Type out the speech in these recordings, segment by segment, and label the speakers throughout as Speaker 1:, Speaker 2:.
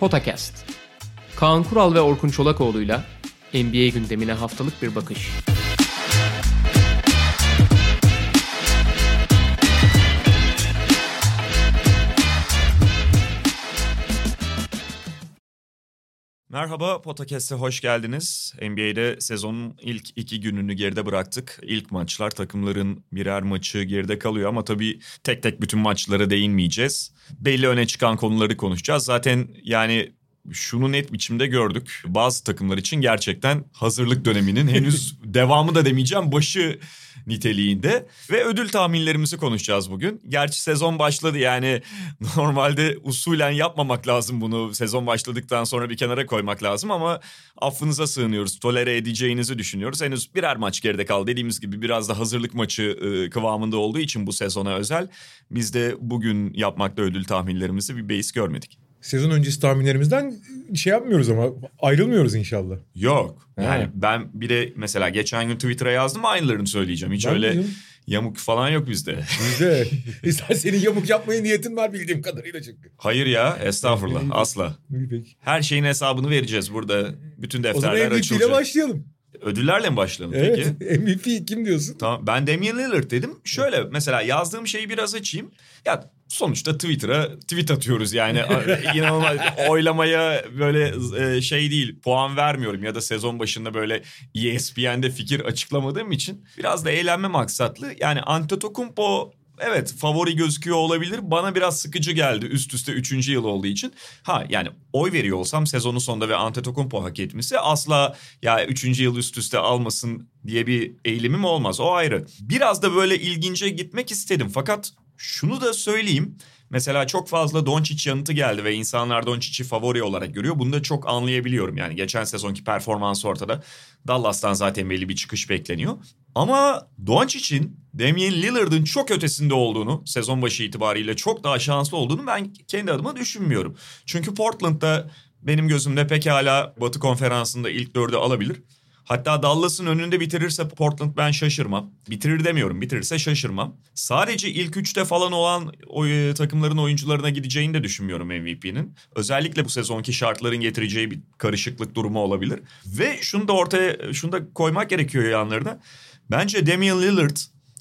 Speaker 1: Potakast. Kaan Kural ve Orkun Çolakoğlu'yla NBA gündemine haftalık bir bakış.
Speaker 2: Merhaba Potakest'e hoş geldiniz. NBA'de sezonun ilk iki gününü geride bıraktık. İlk maçlar takımların birer maçı geride kalıyor ama tabii tek tek bütün maçlara değinmeyeceğiz. Belli öne çıkan konuları konuşacağız. Zaten yani şunu net biçimde gördük. Bazı takımlar için gerçekten hazırlık döneminin henüz devamı da demeyeceğim başı niteliğinde. Ve ödül tahminlerimizi konuşacağız bugün. Gerçi sezon başladı yani normalde usulen yapmamak lazım bunu. Sezon başladıktan sonra bir kenara koymak lazım ama affınıza sığınıyoruz. Tolere edeceğinizi düşünüyoruz. Henüz birer maç geride kaldı. Dediğimiz gibi biraz da hazırlık maçı e, kıvamında olduğu için bu sezona özel. Biz de bugün yapmakta ödül tahminlerimizi bir beis görmedik.
Speaker 3: Sezon öncesi tahminlerimizden şey yapmıyoruz ama ayrılmıyoruz inşallah.
Speaker 2: Yok. Yani
Speaker 3: Ha.
Speaker 2: ben bir de mesela geçen gün Twitter'a yazdım aynılarını söyleyeceğim. Hiç
Speaker 3: Ben
Speaker 2: öyle
Speaker 3: biliyorum.
Speaker 2: yamuk falan yok bizde.
Speaker 3: Bizde. Sen senin yamuk yapmaya niyetin var bildiğim kadarıyla çünkü.
Speaker 2: Hayır ya estağfurullah asla.
Speaker 3: Peki.
Speaker 2: Her şeyin hesabını vereceğiz burada. Bütün
Speaker 3: O zaman
Speaker 2: defterler
Speaker 3: MVP ile
Speaker 2: açılacak.
Speaker 3: başlayalım.
Speaker 2: Ödüllerle mi başlayalım
Speaker 3: Evet.
Speaker 2: peki?
Speaker 3: MVP kim diyorsun?
Speaker 2: Tamam ben Damian Lillard dedim. Şöyle mesela yazdığım şeyi biraz açayım. Ya sonuçta Twitter'a tweet atıyoruz yani. İnanılmaz oylamaya böyle e, şey değil puan vermiyorum ya da sezon başında böyle ESPN'de fikir açıklamadığım için biraz da eğlenme maksatlı. Yani Antetokounmpo evet favori gözüküyor olabilir. Bana biraz sıkıcı geldi üst üste üçüncü yıl olduğu için. Ha yani oy veriyor olsam sezonun sonunda ve Antetokounmpo hak etmesi asla ya üçüncü yıl üst üste almasın diye bir eğilimim olmaz. O ayrı. Biraz da böyle ilgince gitmek istedim. Fakat şunu da söyleyeyim. Mesela çok fazla Doncic yanıtı geldi ve insanlar Doncic'i favori olarak görüyor. Bunu da çok anlayabiliyorum. Yani geçen sezonki performansı ortada. Dallas'tan zaten belli bir çıkış bekleniyor. Ama Doncic'in Damian Lillard'ın çok ötesinde olduğunu, sezon başı itibariyle çok daha şanslı olduğunu ben kendi adıma düşünmüyorum. Çünkü Portland'da benim gözümde pekala Batı konferansında ilk dördü alabilir. Hatta Dallas'ın önünde bitirirse Portland ben şaşırmam. Bitirir demiyorum bitirirse şaşırmam. Sadece ilk üçte falan olan o, e, takımların oyuncularına gideceğini de düşünmüyorum MVP'nin. Özellikle bu sezonki şartların getireceği bir karışıklık durumu olabilir. Ve şunu da ortaya şunu da koymak gerekiyor yanlarına. Bence Damian Lillard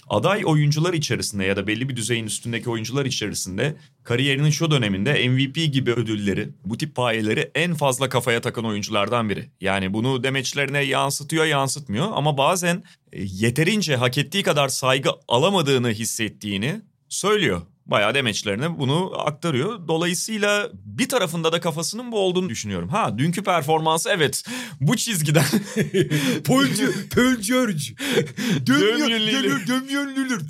Speaker 2: aday oyuncular içerisinde ya da belli bir düzeyin üstündeki oyuncular içerisinde kariyerinin şu döneminde MVP gibi ödülleri, bu tip payeleri en fazla kafaya takan oyunculardan biri. Yani bunu demeçlerine yansıtıyor, yansıtmıyor ama bazen e, yeterince hak ettiği kadar saygı alamadığını hissettiğini söylüyor. Bayağı demeçlerine bunu aktarıyor. Dolayısıyla bir tarafında da kafasının bu olduğunu düşünüyorum. Ha dünkü performansı evet bu çizgiden. Lillard.
Speaker 3: Dönmüyor Lillard.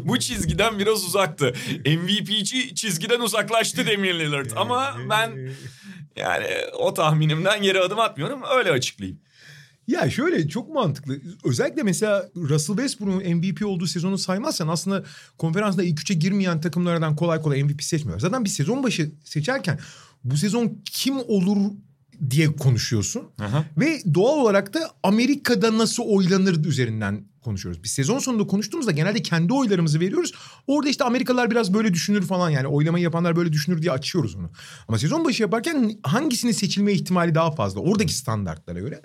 Speaker 2: bu çizgiden biraz uzaktı. MVP'ci çizgiden uzaklaştı Damian Lillard. Ama ben yani o tahminimden geri adım atmıyorum. Öyle açıklayayım.
Speaker 3: Ya şöyle çok mantıklı. Özellikle mesela Russell Westbrook'un MVP olduğu sezonu saymazsan aslında konferansda ilk üçe girmeyen takımlardan kolay kolay MVP seçmiyor. Zaten bir sezon başı seçerken bu sezon kim olur diye konuşuyorsun.
Speaker 2: Aha.
Speaker 3: Ve doğal olarak da Amerika'da nasıl oylanır üzerinden konuşuyoruz. Biz sezon sonunda konuştuğumuzda genelde kendi oylarımızı veriyoruz. Orada işte Amerikalılar biraz böyle düşünür falan yani oylamayı yapanlar böyle düşünür diye açıyoruz onu. Ama sezon başı yaparken hangisinin seçilme ihtimali daha fazla oradaki standartlara göre.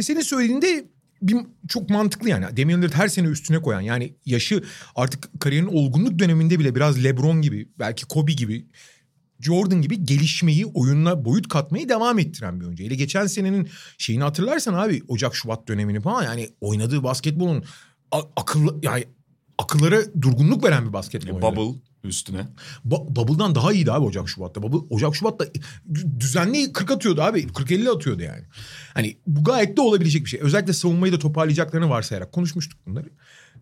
Speaker 3: Ve senin söylediğinde bir, çok mantıklı yani. Damian Lillard her sene üstüne koyan yani yaşı artık kariyerinin olgunluk döneminde bile biraz LeBron gibi belki Kobe gibi Jordan gibi gelişmeyi, oyununa boyut katmayı devam ettiren bir oyuncu. Hele geçen senenin şeyini hatırlarsan abi Ocak Şubat dönemini falan yani oynadığı basketbolun akıllı yani akıllara durgunluk veren bir basketbol. oynadı.
Speaker 2: Bubble üstüne.
Speaker 3: Ba- Bubble'dan daha iyiydi abi Ocak Şubat'ta. Bubble, Ocak Şubat'ta dü- düzenli 40 atıyordu abi. 40-50 atıyordu yani. Hani bu gayet de olabilecek bir şey. Özellikle savunmayı da toparlayacaklarını varsayarak konuşmuştuk bunları.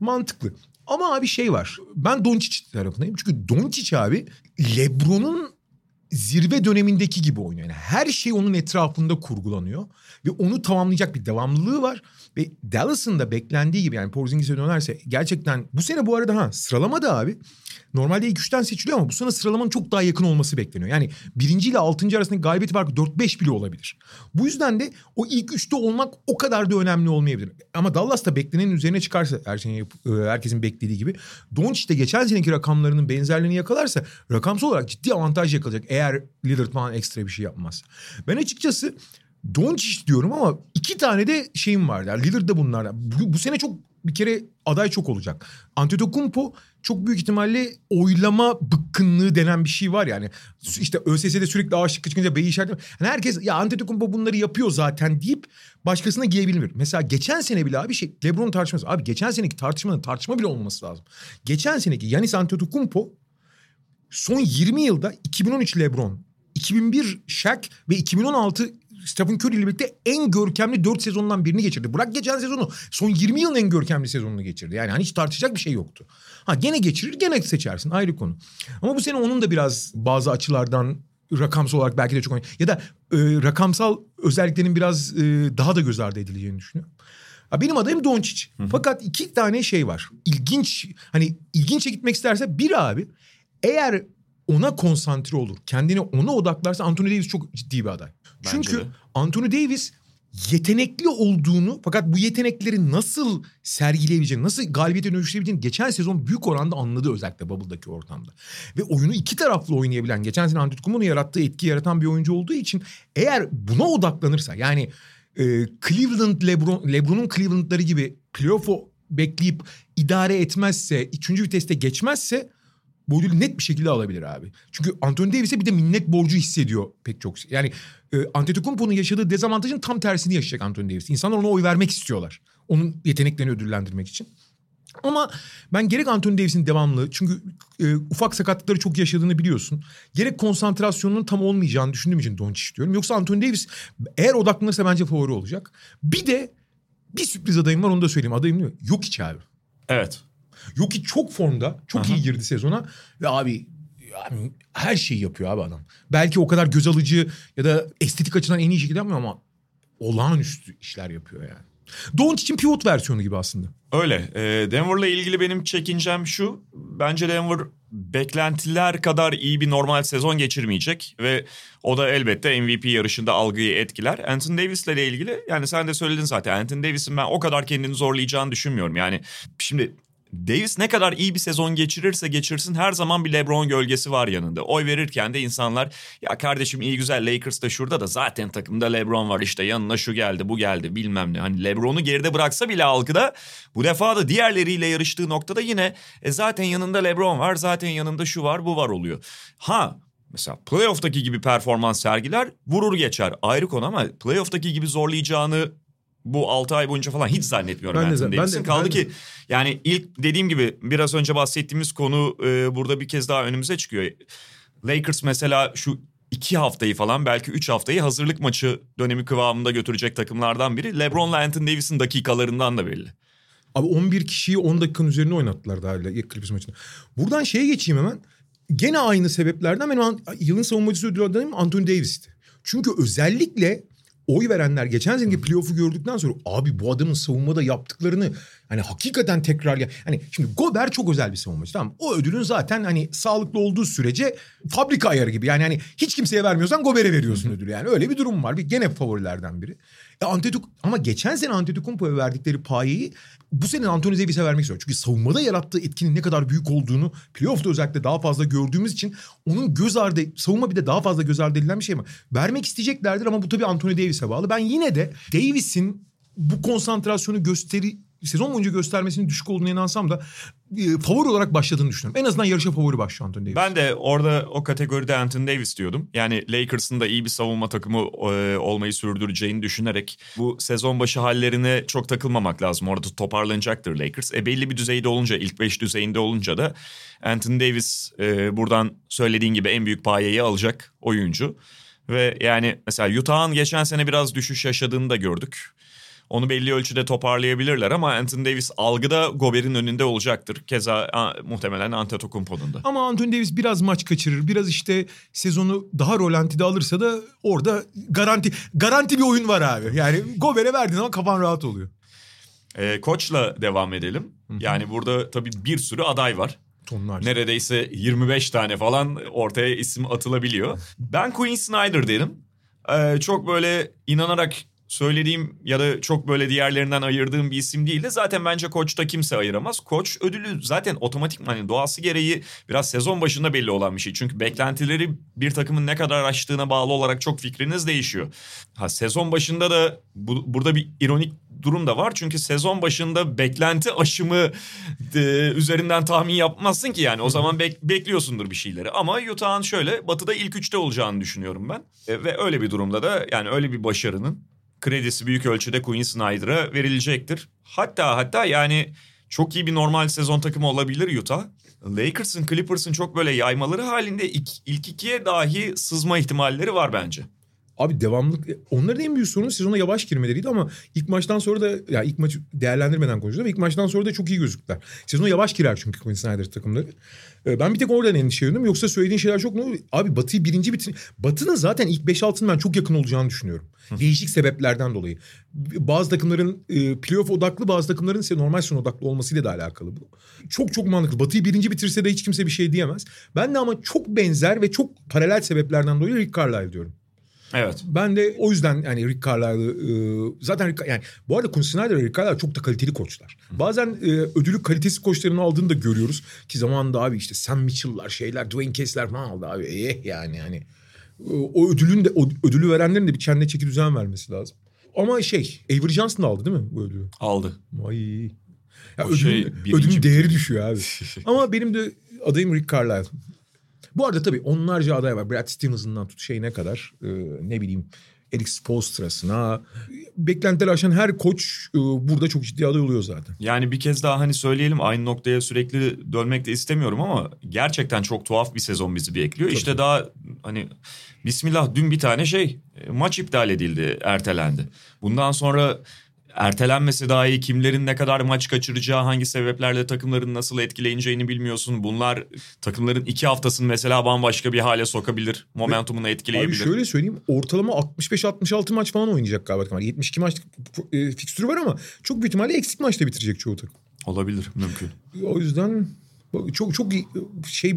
Speaker 3: Mantıklı. Ama abi şey var. Ben Doncic tarafındayım. Çünkü Doncic abi LeBron'un zirve dönemindeki gibi oynuyor. Yani her şey onun etrafında kurgulanıyor. Ve onu tamamlayacak bir devamlılığı var. Ve Dallas'ın da beklendiği gibi yani Porzingis'e dönerse gerçekten bu sene bu arada ha sıralama da abi normalde ilk üçten seçiliyor ama bu sene sıralamanın çok daha yakın olması bekleniyor. Yani birinci ile altıncı arasındaki galibiyet farkı 4-5 bile olabilir. Bu yüzden de o ilk üçte olmak o kadar da önemli olmayabilir. Ama Dallas da beklenenin üzerine çıkarsa her şeyin e, herkesin beklediği gibi Doncic de geçen seneki rakamlarının benzerliğini yakalarsa rakamsal olarak ciddi avantaj yakalayacak. Eğer Lillard falan ekstra bir şey yapmaz. Ben açıkçası Doncic diyorum ama iki tane de şeyim var. Yani Lillard da bunlardan. Bu, bu sene çok bir kere aday çok olacak. Antetokounmpo çok büyük ihtimalle oylama bıkkınlığı denen bir şey var yani. İşte ÖSS'de sürekli A şıkkı çıkınca B'yi işaretleme. Yani herkes ya Antetokounmpo bunları yapıyor zaten deyip başkasına giyebilir. Mesela geçen sene bile abi şey LeBron tartışması. Abi geçen seneki tartışmanın tartışma bile olmaması lazım. Geçen seneki Yanis Antetokounmpo son 20 yılda 2013 LeBron, 2001 Shaq ve 2016 Stephen Curry ile birlikte en görkemli 4 sezondan birini geçirdi. Bırak geçen sezonu son 20 yılın en görkemli sezonunu geçirdi. Yani hani hiç tartışacak bir şey yoktu. Ha gene geçirir gene seçersin ayrı konu. Ama bu sene onun da biraz bazı açılardan rakamsal olarak belki de çok ya da e, rakamsal özelliklerinin biraz e, daha da göz ardı edileceğini düşünüyorum. Ha, benim adayım Doncic. Fakat iki tane şey var. İlginç hani ilginçe gitmek isterse bir abi eğer ona konsantre olur, kendini ona odaklarsa Anthony Davis çok ciddi bir aday.
Speaker 2: Bence
Speaker 3: Çünkü
Speaker 2: de.
Speaker 3: Anthony Davis yetenekli olduğunu fakat bu yetenekleri nasıl sergileyebileceğini, nasıl galibiyete dönüştürebileceğini geçen sezon büyük oranda anladı özellikle Bubble'daki ortamda. Ve oyunu iki taraflı oynayabilen, geçen sene Antetokounmpo'nun yarattığı etki yaratan bir oyuncu olduğu için eğer buna odaklanırsa yani e, Cleveland LeBron, LeBron'un Cleveland'ları gibi playoff'u bekleyip idare etmezse, üçüncü viteste geçmezse bu ödülü net bir şekilde alabilir abi. Çünkü Anthony Davis'e bir de minnet borcu hissediyor pek çok. Yani e, Antetokounmpo'nun yaşadığı dezavantajın tam tersini yaşayacak Anthony Davis. İnsanlar ona oy vermek istiyorlar. Onun yeteneklerini ödüllendirmek için. Ama ben gerek Anthony Davis'in devamlı çünkü e, ufak sakatlıkları çok yaşadığını biliyorsun. Gerek konsantrasyonunun tam olmayacağını düşündüğüm için Doncic diyorum. Yoksa Anthony Davis eğer odaklanırsa bence favori olacak. Bir de bir sürpriz adayım var onu da söyleyeyim. Adayım mi? Yok hiç abi.
Speaker 2: Evet.
Speaker 3: Yok ki çok formda. Çok
Speaker 2: Aha.
Speaker 3: iyi girdi sezona. Ve abi yani her şeyi yapıyor abi adam. Belki o kadar göz alıcı ya da estetik açıdan en iyi şekilde yapmıyor ama olağanüstü işler yapıyor yani. Doncic'in pivot versiyonu gibi aslında.
Speaker 2: Öyle. Ee, Denver'la ilgili benim çekincem şu. Bence Denver beklentiler kadar iyi bir normal sezon geçirmeyecek ve o da elbette MVP yarışında algıyı etkiler. Anthony Davis'le ile ilgili yani sen de söyledin zaten Anthony Davis'in ben o kadar kendini zorlayacağını düşünmüyorum. Yani şimdi Davis ne kadar iyi bir sezon geçirirse geçirsin her zaman bir LeBron gölgesi var yanında. Oy verirken de insanlar ya kardeşim iyi güzel Lakers da şurada da zaten takımda LeBron var işte yanına şu geldi bu geldi bilmem ne. Hani LeBron'u geride bıraksa bile algıda bu defa da diğerleriyle yarıştığı noktada yine e, zaten yanında LeBron var zaten yanında şu var bu var oluyor. Ha Mesela playoff'taki gibi performans sergiler vurur geçer ayrı konu ama playoff'taki gibi zorlayacağını bu 6 ay boyunca falan hiç zannetmiyorum
Speaker 3: Ben de- ben de-.
Speaker 2: Kaldı
Speaker 3: ben de.
Speaker 2: ki yani ilk dediğim gibi biraz önce bahsettiğimiz konu e, burada bir kez daha önümüze çıkıyor. Lakers mesela şu iki haftayı falan belki üç haftayı hazırlık maçı dönemi kıvamında götürecek takımlardan biri. LeBron'la Anthony Davis'in dakikalarından da belli.
Speaker 3: Abi 11 kişiyi 10 dakikanın üzerine oynattılar daha Clippers maçında. Buradan şeye geçeyim hemen. Gene aynı sebeplerden benim yılın savunmacısı ödülü adayım Anthony Davis'ti. Çünkü özellikle oy verenler geçen seneki playoff'u gördükten sonra abi bu adamın savunmada yaptıklarını hani hakikaten tekrar ya hani şimdi Gober çok özel bir savunmacı tamam o ödülün zaten hani sağlıklı olduğu sürece fabrika ayarı gibi. Yani hani hiç kimseye vermiyorsan Gober'e veriyorsun ödülü yani. Öyle bir durum var. Bir gene favorilerden biri. E Antetokounmpo ama geçen sene Antetokounmpo'ya verdikleri payeyi bu sene Anthony Davis'e vermek istiyor. Çünkü savunmada yarattığı etkinin ne kadar büyük olduğunu playoff'ta özellikle daha fazla gördüğümüz için onun göz ardı savunma bir de daha fazla göz ardı edilen bir şey mi? Vermek isteyeceklerdir ama bu tabii Anthony Davis'e bağlı. Ben yine de Davis'in bu konsantrasyonu gösteri sezon boyunca göstermesinin düşük olduğunu inansam da e, favori olarak başladığını düşünüyorum. En azından yarışa favori başlıyor Anthony Davis.
Speaker 2: Ben de orada o kategoride Anthony Davis diyordum. Yani Lakers'ın da iyi bir savunma takımı e, olmayı sürdüreceğini düşünerek bu sezon başı hallerine çok takılmamak lazım. Orada toparlanacaktır Lakers. E belli bir düzeyde olunca, ilk 5 düzeyinde olunca da Anthony Davis e, buradan söylediğin gibi en büyük payeyi alacak oyuncu. Ve yani mesela Utah'ın geçen sene biraz düşüş yaşadığını da gördük. Onu belli ölçüde toparlayabilirler ama Anthony Davis algıda Gober'in önünde olacaktır. Keza a, muhtemelen Antetokounmpo'nun da.
Speaker 3: Ama Anthony Davis biraz maç kaçırır. Biraz işte sezonu daha rolantide alırsa da orada garanti garanti bir oyun var abi. Yani Gober'e verdiğin zaman kafan rahat oluyor.
Speaker 2: Ee, koçla devam edelim. Yani burada tabii bir sürü aday var.
Speaker 3: Tonlarca.
Speaker 2: Neredeyse 25 tane falan ortaya isim atılabiliyor. Ben Quinn Snyder dedim. Ee, çok böyle inanarak söylediğim ya da çok böyle diğerlerinden ayırdığım bir isim değil de zaten bence koçta kimse ayıramaz. Koç ödülü zaten otomatik hani doğası gereği biraz sezon başında belli olan bir şey. Çünkü beklentileri bir takımın ne kadar aştığına bağlı olarak çok fikriniz değişiyor. Ha sezon başında da bu, burada bir ironik durum da var. Çünkü sezon başında beklenti aşımı e, üzerinden tahmin yapmazsın ki yani. O zaman bek- bekliyorsundur bir şeyleri. Ama Utah'ın şöyle batıda ilk üçte olacağını düşünüyorum ben. E, ve öyle bir durumda da yani öyle bir başarının kredisi büyük ölçüde Quinn Snyder'a verilecektir. Hatta hatta yani çok iyi bir normal sezon takımı olabilir Utah. Lakers'ın Clippers'ın çok böyle yaymaları halinde ilk, ilk ikiye dahi sızma ihtimalleri var bence.
Speaker 3: Abi devamlık onların en büyük sorunu sezona yavaş girmeleriydi ama ilk maçtan sonra da ya ilk maçı değerlendirmeden konuşuyorum ama ilk maçtan sonra da çok iyi gözüktüler. Sezona yavaş girer çünkü Quinn Snyder takımları. Ee, Ben bir tek oradan endişeliyordum. Yoksa söylediğin şeyler çok ne Abi Batı'yı birinci bitir. Batı'nın zaten ilk 5-6'nın ben çok yakın olacağını düşünüyorum. Değişik sebeplerden dolayı. Bazı takımların e, playoff odaklı bazı takımların ise normal son odaklı olmasıyla da alakalı bu. Çok çok mantıklı. Batı'yı birinci bitirse de hiç kimse bir şey diyemez. Ben de ama çok benzer ve çok paralel sebeplerden dolayı Rick Carlisle diyorum.
Speaker 2: Evet.
Speaker 3: Ben de o yüzden yani Rick Carlisle'ı e, zaten Rick, yani bu arada Quinn Snyder ve Rick Carlisle çok da kaliteli koçlar. Bazen e, ödülü kalitesiz koçların aldığını da görüyoruz. Ki zamanında abi işte Sam Mitchell'lar şeyler Dwayne Case'ler falan aldı abi. Eh yani yani. E, O ödülün de o ödülü verenlerin de bir kendine çeki düzen vermesi lazım. Ama şey Avery Johnson aldı değil mi bu ödülü?
Speaker 2: Aldı.
Speaker 3: Ay. Ya ödülün,
Speaker 2: şey
Speaker 3: ödülün değeri düşüyor abi. Ama benim de adayım Rick Carlisle. Bu arada tabii onlarca aday var. Brad Stevens'ından tut şeyine kadar e, ne bileyim Eric Spoelstra'sına. Beklentileri aşan her koç e, burada çok ciddi aday oluyor zaten.
Speaker 2: Yani bir kez daha hani söyleyelim aynı noktaya sürekli dönmek de istemiyorum ama gerçekten çok tuhaf bir sezon bizi bekliyor. İşte daha hani bismillah dün bir tane şey e, maç iptal edildi, ertelendi. Bundan sonra ertelenmesi daha iyi kimlerin ne kadar maç kaçıracağı, hangi sebeplerle takımların nasıl etkileyeceğini bilmiyorsun. Bunlar takımların iki haftasını mesela bambaşka bir hale sokabilir, momentumunu
Speaker 3: Abi
Speaker 2: etkileyebilir.
Speaker 3: şöyle söyleyeyim ortalama 65-66 maç falan oynayacak galiba. takımlar. 72 maçlık e, fikstürü var ama çok büyük ihtimalle eksik maçta bitirecek çoğu takım.
Speaker 2: Olabilir, mümkün.
Speaker 3: O yüzden çok çok şey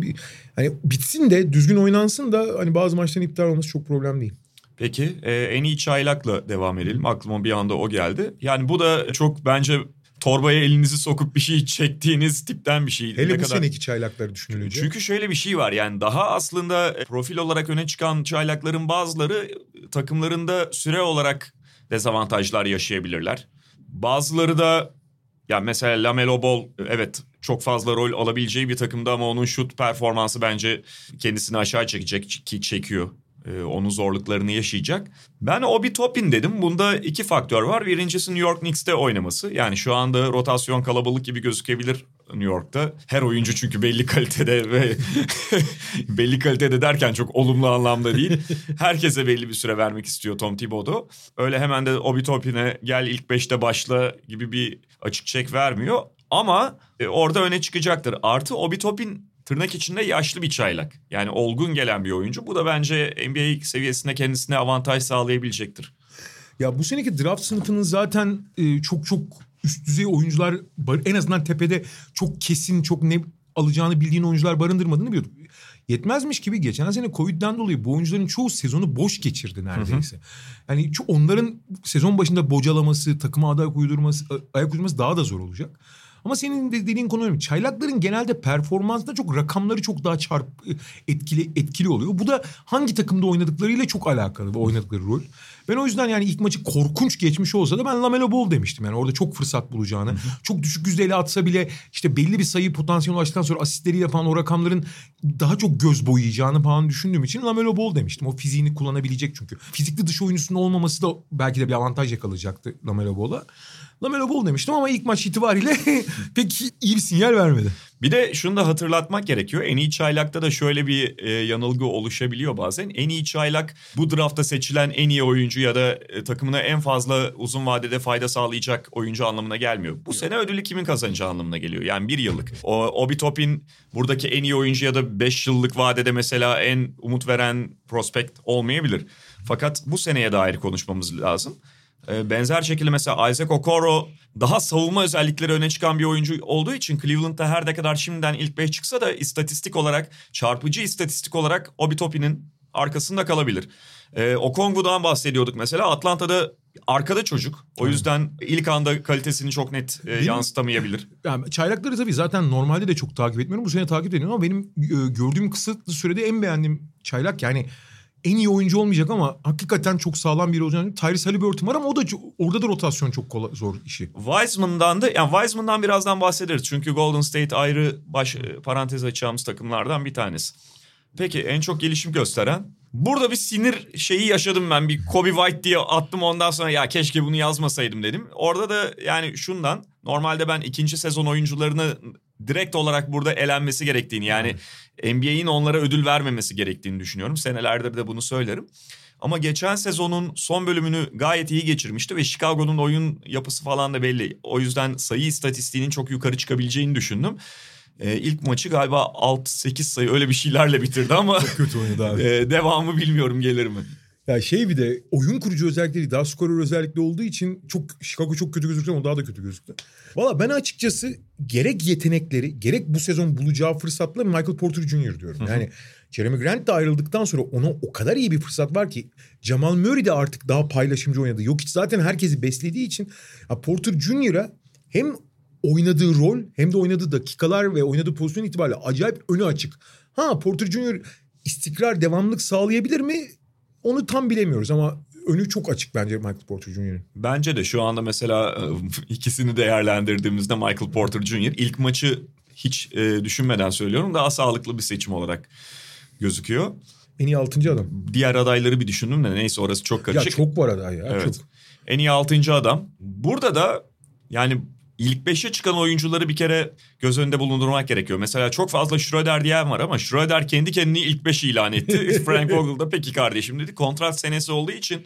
Speaker 3: hani bitsin de düzgün oynansın da hani bazı maçların iptal olması çok problem değil.
Speaker 2: Peki e, en iyi çaylakla devam edelim. Aklıma bir anda o geldi. Yani bu da çok bence torbaya elinizi sokup bir şey çektiğiniz tipten bir şey.
Speaker 3: Hele
Speaker 2: Ne
Speaker 3: bu
Speaker 2: kadar-
Speaker 3: seneki çaylakları düşünülünce.
Speaker 2: Çünkü şöyle bir şey var yani daha aslında profil olarak öne çıkan çaylakların bazıları takımlarında süre olarak dezavantajlar yaşayabilirler. Bazıları da ya mesela Lamelo Ball evet çok fazla rol alabileceği bir takımda ama onun şut performansı bence kendisini aşağı çekecek ki çekiyor. Ee, onun zorluklarını yaşayacak. Ben Obi Toppin dedim. Bunda iki faktör var. Birincisi New York Knicks'te oynaması. Yani şu anda rotasyon kalabalık gibi gözükebilir New York'ta. Her oyuncu çünkü belli kalitede ve belli kalitede derken çok olumlu anlamda değil. Herkese belli bir süre vermek istiyor Tom Thibodeau. Öyle hemen de Obi Toppin'e gel ilk beşte başla gibi bir açık çek vermiyor. Ama e, orada öne çıkacaktır. Artı Obi Toppin tırnak içinde yaşlı bir çaylak. Yani olgun gelen bir oyuncu. Bu da bence NBA seviyesinde kendisine avantaj sağlayabilecektir.
Speaker 3: Ya bu seneki draft sınıfının zaten e, çok çok üst düzey oyuncular en azından tepede çok kesin çok ne alacağını bildiğin oyuncular barındırmadığını biliyorduk. Yetmezmiş gibi geçen sene Covid'den dolayı bu oyuncuların çoğu sezonu boş geçirdi neredeyse. Yani ço- onların sezon başında bocalaması, takıma aday uydurması, ayak uydurması daha da zor olacak. Ama senin de dediğin konu önemli. Çaylakların genelde performansında çok rakamları çok daha çarp etkili etkili oluyor. Bu da hangi takımda oynadıklarıyla çok alakalı ve oynadıkları rol. Ben o yüzden yani ilk maçı korkunç geçmiş olsa da ben Lamelo Ball demiştim. Yani orada çok fırsat bulacağını. Çok düşük yüzdeyle atsa bile işte belli bir sayı potansiyeli ulaştıktan sonra asistleriyle falan o rakamların daha çok göz boyayacağını falan düşündüğüm için Lamelo Ball demiştim. O fiziğini kullanabilecek çünkü. Fizikli dış oyuncusunun olmaması da belki de bir avantaj yakalayacaktı Lamelo Ball'a. Lamelo Ball demiştim ama ilk maç itibariyle pek iyi bir sinyal vermedi.
Speaker 2: Bir de şunu da hatırlatmak gerekiyor. En iyi çaylakta da şöyle bir e, yanılgı oluşabiliyor bazen. En iyi çaylak bu draftta seçilen en iyi oyuncu ya da e, takımına en fazla uzun vadede fayda sağlayacak oyuncu anlamına gelmiyor. Bu sene ödülü kimin kazanacağı anlamına geliyor. Yani bir yıllık. O, Obi Toppin buradaki en iyi oyuncu ya da beş yıllık vadede mesela en umut veren prospekt olmayabilir. Fakat bu seneye dair konuşmamız lazım. E, Benzer şekilde mesela Isaac Okoro daha savunma özellikleri öne çıkan bir oyuncu olduğu için Cleveland'da her ne kadar şimdiden ilk 5 çıksa da istatistik olarak çarpıcı istatistik olarak Obi Toppin'in arkasında kalabilir. E, Okongwu'dan bahsediyorduk mesela Atlanta'da arkada çocuk. O yüzden ilk anda kalitesini çok net e, yansıtamayabilir.
Speaker 3: Yani çaylakları tabii zaten normalde de çok takip etmiyorum. Bu sene takip ediyorum ama benim e, gördüğüm kısıtlı sürede en beğendiğim çaylak yani en iyi oyuncu olmayacak ama hakikaten çok sağlam biri olacağını. Tyrese Halliburton var ama o da orada da rotasyon çok kolay, zor işi.
Speaker 2: Wiseman'dan da yani Wiseman'dan birazdan bahsederiz. Çünkü Golden State ayrı baş e, parantez açacağımız takımlardan bir tanesi. Peki en çok gelişim gösteren Burada bir sinir şeyi yaşadım ben. Bir Kobe White diye attım ondan sonra ya keşke bunu yazmasaydım dedim. Orada da yani şundan normalde ben ikinci sezon oyuncularını direkt olarak burada elenmesi gerektiğini yani NBA'in onlara ödül vermemesi gerektiğini düşünüyorum. Senelerdir de bunu söylerim. Ama geçen sezonun son bölümünü gayet iyi geçirmişti ve Chicago'nun oyun yapısı falan da belli. O yüzden sayı istatistiğinin çok yukarı çıkabileceğini düşündüm. Ee, ilk maçı galiba 6-8 sayı öyle bir şeylerle bitirdi ama
Speaker 3: Kötü oynadı abi.
Speaker 2: e, devamı bilmiyorum gelir mi?
Speaker 3: Ya şey bir de oyun kurucu özellikleri daha skorer özellikli olduğu için çok Chicago çok kötü gözüktü ama daha da kötü gözüktü. Valla ben açıkçası gerek yetenekleri gerek bu sezon bulacağı fırsatla Michael Porter Jr. diyorum. Yani Jeremy Grant de ayrıldıktan sonra ona o kadar iyi bir fırsat var ki Jamal Murray de artık daha paylaşımcı oynadı. Yok hiç zaten herkesi beslediği için ya Porter Jr.'a hem oynadığı rol hem de oynadığı dakikalar ve oynadığı pozisyon itibariyle acayip önü açık. Ha Porter Jr. istikrar, devamlılık sağlayabilir mi? Onu tam bilemiyoruz ama önü çok açık bence Michael Porter Jr.'ın.
Speaker 2: Bence de şu anda mesela e, ikisini değerlendirdiğimizde Michael Porter Jr. ilk maçı hiç e, düşünmeden söylüyorum daha sağlıklı bir seçim olarak gözüküyor.
Speaker 3: En iyi altıncı adam.
Speaker 2: Diğer adayları bir düşündüm de neyse orası çok
Speaker 3: Ya
Speaker 2: karışık.
Speaker 3: çok var aday ya.
Speaker 2: Evet.
Speaker 3: Çok.
Speaker 2: En iyi altıncı adam. Burada da yani ilk beşe çıkan oyuncuları bir kere göz önünde bulundurmak gerekiyor. Mesela çok fazla Schroeder diyen var ama Schroeder kendi kendini ilk beşi ilan etti. Frank Vogel da peki kardeşim dedi. Kontrat senesi olduğu için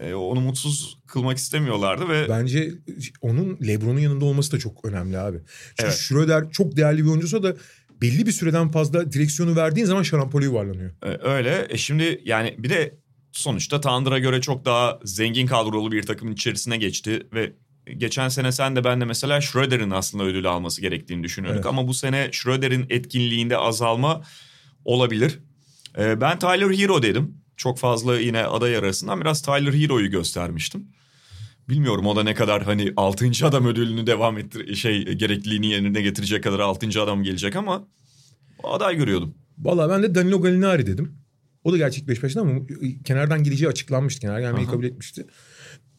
Speaker 2: e, onu mutsuz kılmak istemiyorlardı ve
Speaker 3: Bence onun Lebron'un yanında olması da çok önemli abi. Çünkü
Speaker 2: Evet.
Speaker 3: Schroeder çok değerli bir oyuncusu da belli bir süreden fazla direksiyonu verdiğin zaman şarampole yuvarlanıyor.
Speaker 2: e, öyle. E şimdi yani bir de sonuçta Thunder'a göre çok daha zengin kadrolu bir takımın içerisine geçti ve geçen sene sen de ben de mesela Schroeder'in aslında ödülü alması gerektiğini düşünüyorduk.
Speaker 3: Evet.
Speaker 2: Ama bu sene Schroeder'in etkinliğinde azalma olabilir. E, ben Tyler Hero dedim. Çok fazla yine aday arasından biraz Tyler Hero'yu göstermiştim. Bilmiyorum o da ne kadar hani 6. adam ödülünü devam ettir şey gerekliliğini yerine getirecek kadar 6. adam gelecek ama aday görüyordum.
Speaker 3: Valla ben de Danilo Gallinari dedim. O da gerçek beş başında ama kenardan gideceği açıklanmıştı. Kenar gelmeyi
Speaker 2: Aha.
Speaker 3: kabul etmişti.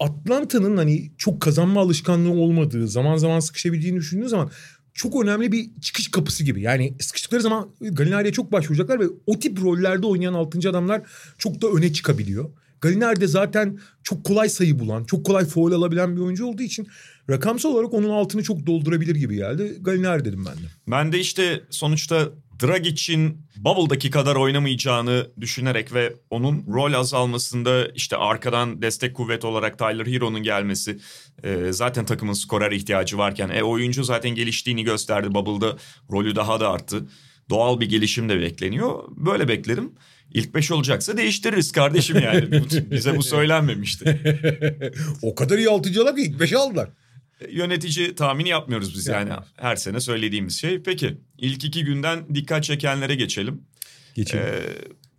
Speaker 3: Atlanta'nın hani çok kazanma alışkanlığı olmadığı, zaman zaman sıkışabildiğini düşündüğün zaman çok önemli bir çıkış kapısı gibi. Yani sıkıştıkları zaman Gallinari'ye çok başvuracaklar ve o tip rollerde oynayan 6. adamlar çok da öne çıkabiliyor. Gallinari de zaten çok kolay sayı bulan, çok kolay foul alabilen bir oyuncu olduğu için rakamsal olarak onun altını çok doldurabilir gibi geldi. Gallinari dedim ben de.
Speaker 2: Ben de işte sonuçta Dragic'in Bubble'daki kadar oynamayacağını düşünerek ve onun rol azalmasında işte arkadan destek kuvvet olarak Tyler Hero'nun gelmesi e, zaten takımın skorer ihtiyacı varken e, oyuncu zaten geliştiğini gösterdi. Bubble'da rolü daha da arttı. Doğal bir gelişim de bekleniyor. Böyle beklerim. İlk beş olacaksa değiştiririz kardeşim yani. Bize bu söylenmemişti.
Speaker 3: o kadar iyi altıncı adam ki ilk beşe aldılar.
Speaker 2: Yönetici tahmini yapmıyoruz biz yani
Speaker 3: Yapmıyoruz.
Speaker 2: her sene söylediğimiz şey. Peki ilk iki günden dikkat çekenlere geçelim.
Speaker 3: Geçelim.
Speaker 2: Ee,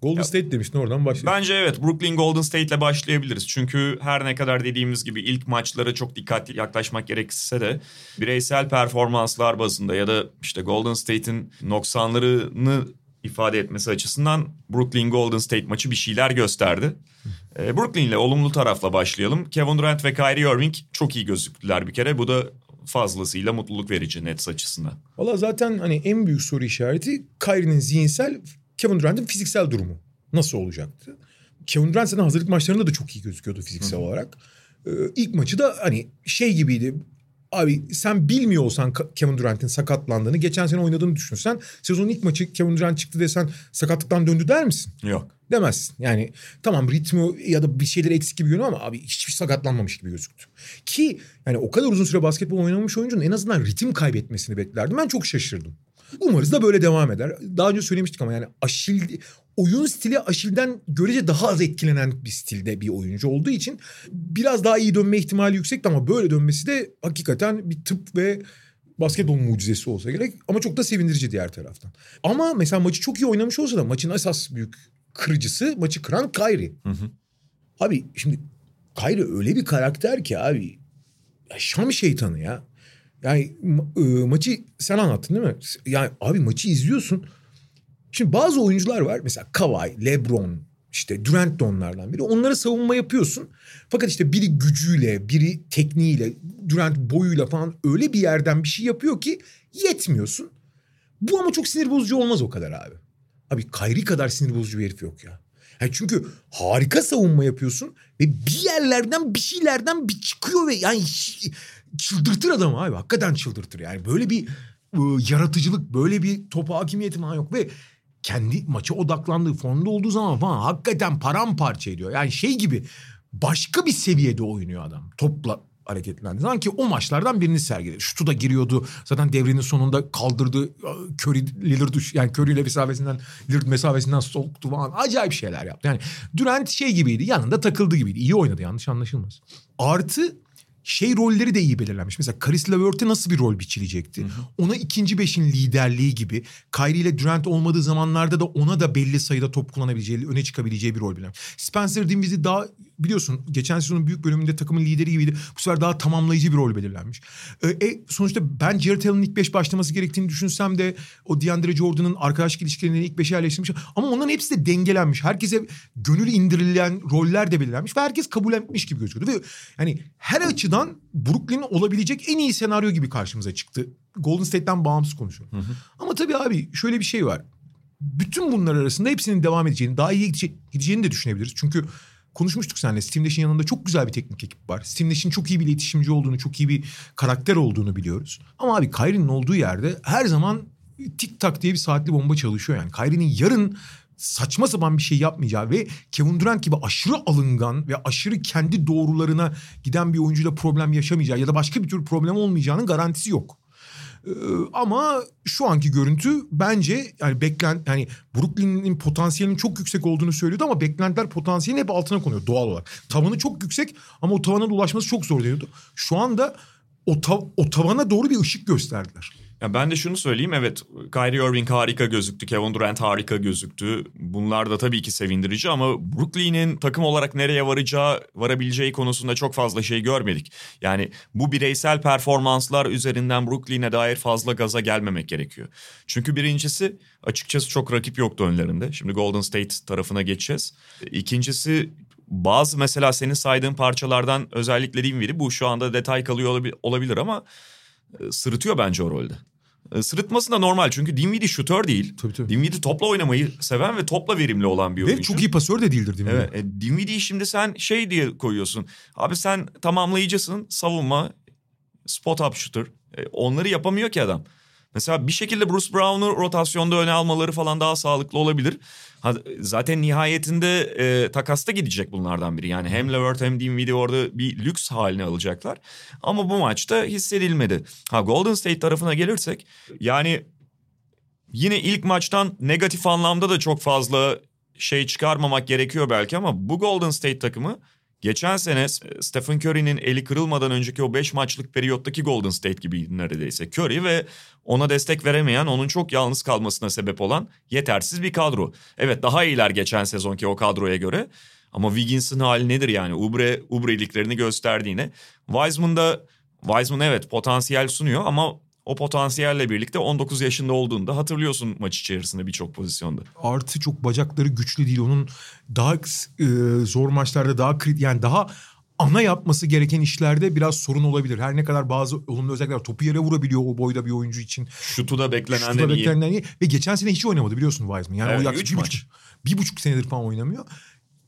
Speaker 3: Golden State demiştin oradan başlayalım.
Speaker 2: bence evet Brooklyn Golden State ile başlayabiliriz. Çünkü her ne kadar dediğimiz gibi ilk maçlara çok dikkatli yaklaşmak gerekse de bireysel performanslar bazında ya da işte Golden State'in noksanlarını ifade etmesi açısından Brooklyn Golden State maçı bir şeyler gösterdi. Ee, Brooklyn ile olumlu tarafla başlayalım. Kevin Durant ve Kyrie Irving çok iyi gözüktüler bir kere. Bu da fazlasıyla mutluluk verici Nets açısından.
Speaker 3: Valla zaten hani en büyük soru işareti Kyrie'nin zihinsel, Kevin Durant'ın fiziksel durumu. Nasıl olacaktı? Kevin Durant zaten hazırlık maçlarında da çok iyi gözüküyordu fiziksel olarak. Ee, ilk maçı da hani şey gibiydi. Abi sen bilmiyor olsan Kevin Durant'in sakatlandığını, geçen sene oynadığını düşünsen, sezonun ilk maçı Kevin Durant çıktı desen sakatlıktan döndü der misin?
Speaker 2: Yok.
Speaker 3: Demezsin. Yani tamam ritmi ya da bir şeyleri eksik gibi görünüyor ama abi hiçbir sakatlanmamış gibi gözüktü. Ki yani o kadar uzun süre basketbol oynamış oyuncunun en azından ritim kaybetmesini beklerdim. Ben çok şaşırdım. Umarız da böyle devam eder. Daha önce söylemiştik ama yani Aşil oyun stili Aşil'den görece daha az etkilenen bir stilde bir oyuncu olduğu için biraz daha iyi dönme ihtimali yüksekti ama böyle dönmesi de hakikaten bir tıp ve basketbol mucizesi olsa gerek ama çok da sevindirici diğer taraftan. Ama mesela maçı çok iyi oynamış olsa da maçın esas büyük kırıcısı maçı kıran.
Speaker 2: Hı hı.
Speaker 3: Abi şimdi Kyrie öyle bir karakter ki abi. Ya Şam şeytanı ya. Yani e, maçı sen anlattın değil mi? Yani abi maçı izliyorsun. Şimdi bazı oyuncular var. Mesela Kawhi, LeBron, işte Durant de onlardan biri. Onlara savunma yapıyorsun. Fakat işte biri gücüyle, biri tekniğiyle, Durant boyuyla falan öyle bir yerden bir şey yapıyor ki yetmiyorsun. Bu ama çok sinir bozucu olmaz o kadar abi. Abi Kyrie kadar sinir bozucu bir herif yok ya. Yani çünkü harika savunma yapıyorsun ve bir yerlerden bir şeylerden bir çıkıyor ve yani çıldırtır adamı abi. Hakikaten çıldırtır yani. Böyle bir ıı, yaratıcılık, böyle bir topa hakimiyeti falan yok ve kendi maça odaklandığı formda olduğu zaman falan hakikaten paramparça ediyor. Yani şey gibi başka bir seviyede oynuyor adam. Topla hareketlendi. Sanki o maçlardan birini sergiledi. Şutu da giriyordu. Zaten devrenin sonunda kaldırdı. Curry Lillard yani Curry ile mesafesinden Lillard mesafesinden soktu falan. Acayip şeyler yaptı. Yani Durant şey gibiydi. Yanında takıldı gibiydi. İyi oynadı yanlış anlaşılmaz. Artı şey rolleri de iyi belirlenmiş. Mesela Karis LeVert'e nasıl bir rol biçilecekti? Hı hı. Ona ikinci beşin liderliği gibi. Kyrie ile Durant olmadığı zamanlarda da ona da belli sayıda top kullanabileceği, öne çıkabileceği bir rol belirlenmiş. Spencer Dinwiddie daha biliyorsun geçen sezonun büyük bölümünde takımın lideri gibiydi. Bu sefer daha tamamlayıcı bir rol belirlenmiş. Ee, e, sonuçta ben Jared Allen'ın ilk beş başlaması gerektiğini düşünsem de o DeAndre Jordan'ın arkadaşlık ilişkilerini ilk beşe yerleştirmiş. Ama onların hepsi de dengelenmiş. Herkese gönül indirilen roller de belirlenmiş ve herkes kabul etmiş gibi gözüküyordu. Ve yani her açıdan Brooklyn olabilecek en iyi senaryo gibi karşımıza çıktı. Golden State'ten bağımsız konuşuyorum. Hı hı. Ama tabii abi şöyle bir şey var. Bütün bunlar arasında hepsinin devam edeceğini, daha iyi gideceğini de düşünebiliriz. Çünkü konuşmuştuk seninle. Steve Nash'in yanında çok güzel bir teknik ekip var. Steve Nash'in çok iyi bir iletişimci olduğunu, çok iyi bir karakter olduğunu biliyoruz. Ama abi Kyrie'nin olduğu yerde her zaman tik tak diye bir saatli bomba çalışıyor yani. Kyrie'nin yarın saçma sapan bir şey yapmayacağı ve Kevin Durant gibi aşırı alıngan ve aşırı kendi doğrularına giden bir oyuncuyla problem yaşamayacağı ya da başka bir tür problem olmayacağının garantisi yok. Ee, ama şu anki görüntü bence yani beklent yani Brooklyn'in potansiyelinin çok yüksek olduğunu söylüyordu ama beklentiler potansiyelin hep altına konuyor doğal olarak. Tavanı çok yüksek ama o tavana ulaşması çok zor diyordu. Şu anda o, tav o tavana doğru bir ışık gösterdiler.
Speaker 2: Ya ben de şunu söyleyeyim evet Kyrie Irving harika gözüktü, Kevin Durant harika gözüktü. Bunlar da tabii ki sevindirici ama Brooklyn'in takım olarak nereye varacağı, varabileceği konusunda çok fazla şey görmedik. Yani bu bireysel performanslar üzerinden Brooklyn'e dair fazla gaza gelmemek gerekiyor. Çünkü birincisi açıkçası çok rakip yoktu önlerinde. Şimdi Golden State tarafına geçeceğiz. İkincisi bazı mesela senin saydığın parçalardan özellikle Dinwiddie bu şu anda detay kalıyor olabilir ama e, sırıtıyor bence o rolde. E, sırıtması da normal çünkü Dinwiddie şutör değil. Tabii, tabii. Dinwiddie topla oynamayı seven ve topla verimli olan bir oyuncu.
Speaker 3: Ve çok iyi pasör de değildir Dinwiddie.
Speaker 2: Evet. E, Dinwiddie'yi şimdi sen şey diye koyuyorsun. Abi sen tamamlayıcısın, savunma, spot up shooter. E, onları yapamıyor ki adam. Mesela bir şekilde Bruce Brown'u rotasyonda öne almaları falan daha sağlıklı olabilir. Zaten nihayetinde e, takasta gidecek bunlardan biri. Yani hem Levert hem Dinwiddie orada bir lüks haline alacaklar. Ama bu maçta hissedilmedi. Ha Golden State tarafına gelirsek yani yine ilk maçtan negatif anlamda da çok fazla şey çıkarmamak gerekiyor belki ama bu Golden State takımı Geçen sene Stephen Curry'nin eli kırılmadan önceki o 5 maçlık periyottaki Golden State gibi neredeyse. Curry ve ona destek veremeyen, onun çok yalnız kalmasına sebep olan yetersiz bir kadro. Evet daha iyiler geçen sezonki o kadroya göre. Ama Wiggins'in hali nedir yani? Ubre, ubreliklerini gösterdiğine. Wiseman da Wiseman evet potansiyel sunuyor ama o potansiyelle birlikte 19 yaşında olduğunda hatırlıyorsun maç içerisinde birçok pozisyonda.
Speaker 3: Artı çok bacakları güçlü değil. Onun daha e, zor maçlarda daha krit yani daha ana yapması gereken işlerde biraz sorun olabilir. Her ne kadar bazı olumlu özellikler topu yere vurabiliyor o boyda bir oyuncu için.
Speaker 2: Şutu da beklenenden Şutu da
Speaker 3: beklenenden iyi. iyi. Ve geçen sene hiç oynamadı biliyorsun Wiseman. Yani evet, o yaklaşık bir maç. buçuk, bir buçuk senedir falan oynamıyor.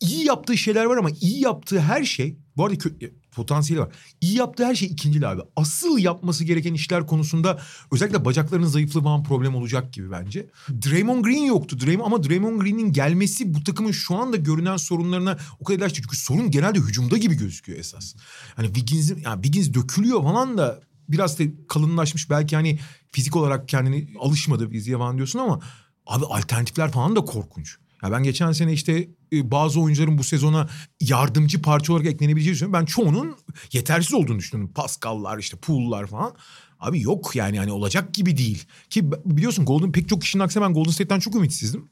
Speaker 3: İyi yaptığı şeyler var ama iyi yaptığı her şey bu arada kö- potansiyeli var. İyi yaptığı her şey ikincil abi. Asıl yapması gereken işler konusunda özellikle bacaklarının zayıflığı falan problem olacak gibi bence. Draymond Green yoktu. Draymond, ama Draymond Green'in gelmesi bu takımın şu anda görünen sorunlarına o kadar ilaçtı. Çünkü sorun genelde hücumda gibi gözüküyor esas. Hani Wiggins'in yani Wiggins dökülüyor falan da biraz da kalınlaşmış. Belki hani fizik olarak kendini alışmadı fiziğe falan diyorsun ama abi alternatifler falan da korkunç. Ya ben geçen sene işte e, bazı oyuncuların bu sezona yardımcı parça olarak eklenebileceğini düşünüyorum. Ben çoğunun yetersiz olduğunu düşünüyorum. Pascal'lar işte Pool'lar falan. Abi yok yani hani olacak gibi değil. Ki biliyorsun Golden pek çok kişinin aksine ben Golden State'ten çok ümitsizdim.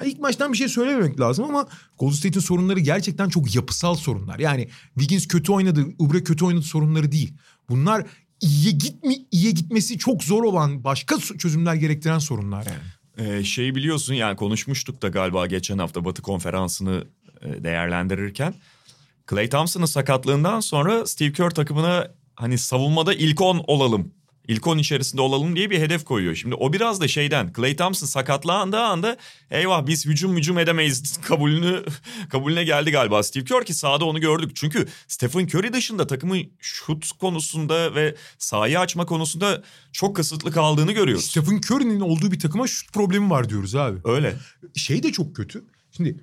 Speaker 3: Yani ilk maçtan bir şey söylememek lazım ama Golden State'in sorunları gerçekten çok yapısal sorunlar. Yani Wiggins kötü oynadı, Ubre kötü oynadı sorunları değil. Bunlar iyiye gitmi iyiye gitmesi çok zor olan başka çözümler gerektiren sorunlar yani.
Speaker 2: Ee, şey biliyorsun yani konuşmuştuk da galiba geçen hafta Batı konferansını e, değerlendirirken. Clay Thompson'ın sakatlığından sonra Steve Kerr takımına hani savunmada ilk 10 olalım. İlk 10 içerisinde olalım diye bir hedef koyuyor. Şimdi o biraz da şeyden Clay Thompson sakatlandığı anda eyvah biz hücum hücum edemeyiz kabulünü kabulüne geldi galiba Steve Kerr ki sahada onu gördük. Çünkü Stephen Curry dışında takımın şut konusunda ve sahayı açma konusunda çok kısıtlı kaldığını görüyoruz.
Speaker 3: Stephen Curry'nin olduğu bir takıma şut problemi var diyoruz abi.
Speaker 2: Öyle.
Speaker 3: Şey de çok kötü. Şimdi